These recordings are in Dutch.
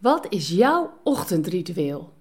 Wat is jouw ochtendritueel?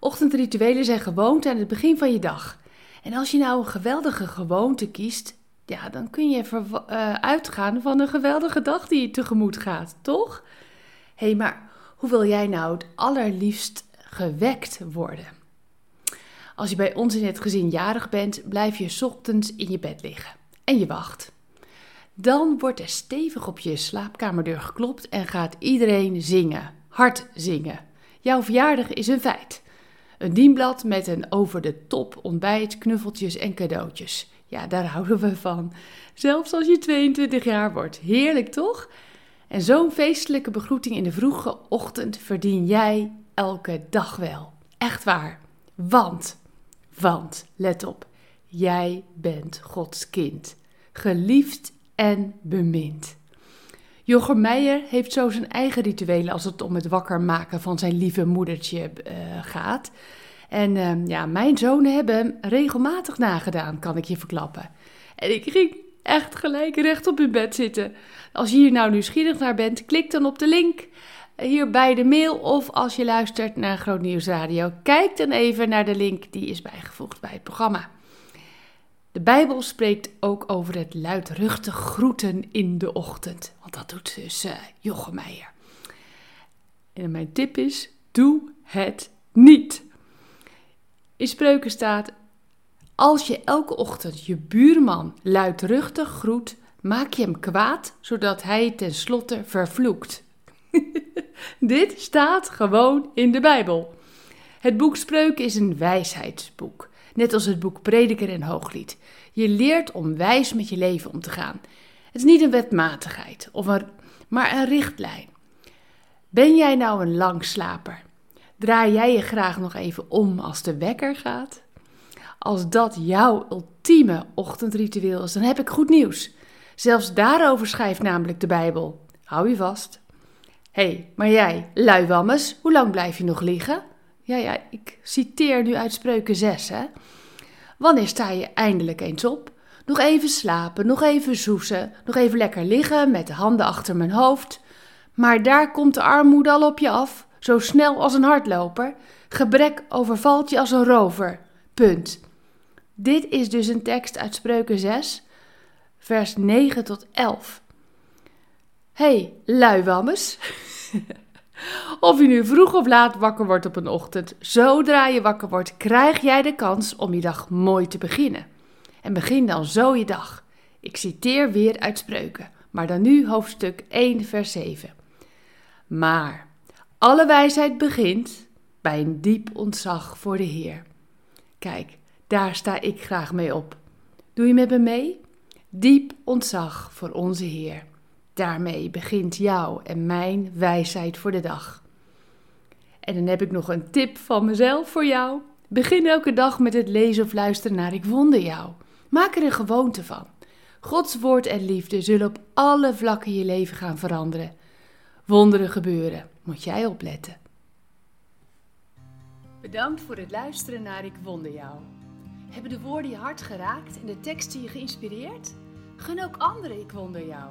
Ochtendrituelen zijn gewoonten aan het begin van je dag. En als je nou een geweldige gewoonte kiest, ja, dan kun je uh, uitgaan van een geweldige dag die je tegemoet gaat, toch? Hé, hey, maar hoe wil jij nou het allerliefst gewekt worden? Als je bij ons in het gezin jarig bent, blijf je ochtends in je bed liggen en je wacht. Dan wordt er stevig op je slaapkamerdeur geklopt en gaat iedereen zingen hard zingen. Jouw verjaardag is een feit. Een dienblad met een over de top ontbijt, knuffeltjes en cadeautjes. Ja, daar houden we van. Zelfs als je 22 jaar wordt. Heerlijk toch? En zo'n feestelijke begroeting in de vroege ochtend verdien jij elke dag wel. Echt waar. Want, want, let op, jij bent Gods kind. Geliefd en bemind. Jochem Meijer heeft zo zijn eigen rituelen als het om het wakker maken van zijn lieve moedertje uh, gaat. En uh, ja, mijn zonen hebben hem regelmatig nagedaan, kan ik je verklappen. En ik ging echt gelijk recht op hun bed zitten. Als je hier nou nieuwsgierig naar bent, klik dan op de link hier bij de mail. Of als je luistert naar Groot Nieuws Radio, kijk dan even naar de link die is bijgevoegd bij het programma. De Bijbel spreekt ook over het luidruchtig groeten in de ochtend. Want dat doet dus uh. En mijn tip is, doe het niet. In spreuken staat, als je elke ochtend je buurman luidruchtig groet, maak je hem kwaad, zodat hij tenslotte vervloekt. Dit staat gewoon in de Bijbel. Het boek Spreuken is een wijsheidsboek. Net als het boek Prediker en Hooglied. Je leert om wijs met je leven om te gaan. Het is niet een wetmatigheid, of maar een richtlijn. Ben jij nou een langslaper? Draai jij je graag nog even om als de wekker gaat? Als dat jouw ultieme ochtendritueel is, dan heb ik goed nieuws. Zelfs daarover schrijft namelijk de Bijbel. Hou je vast. Hé, hey, maar jij, luiwammes, hoe lang blijf je nog liggen? Ja, ja, ik citeer nu uit Spreuken 6, hè. Wanneer sta je eindelijk eens op? Nog even slapen, nog even zoesen, nog even lekker liggen met de handen achter mijn hoofd. Maar daar komt de armoede al op je af, zo snel als een hardloper. Gebrek overvalt je als een rover. Punt. Dit is dus een tekst uit Spreuken 6, vers 9 tot 11. hey, luiwammes. Of je nu vroeg of laat wakker wordt op een ochtend, zodra je wakker wordt, krijg jij de kans om je dag mooi te beginnen. En begin dan zo je dag. Ik citeer weer uit Spreuken, maar dan nu hoofdstuk 1, vers 7. Maar alle wijsheid begint bij een diep ontzag voor de Heer. Kijk, daar sta ik graag mee op. Doe je met me mee? Diep ontzag voor onze Heer. Daarmee begint jouw en mijn wijsheid voor de dag. En dan heb ik nog een tip van mezelf voor jou. Begin elke dag met het lezen of luisteren naar Ik Wonder Jou. Maak er een gewoonte van. Gods woord en liefde zullen op alle vlakken je leven gaan veranderen. Wonderen gebeuren, moet jij opletten. Bedankt voor het luisteren naar Ik Wonder Jou. Hebben de woorden je hart geraakt en de teksten je geïnspireerd? Gun ook anderen Ik Wonder Jou.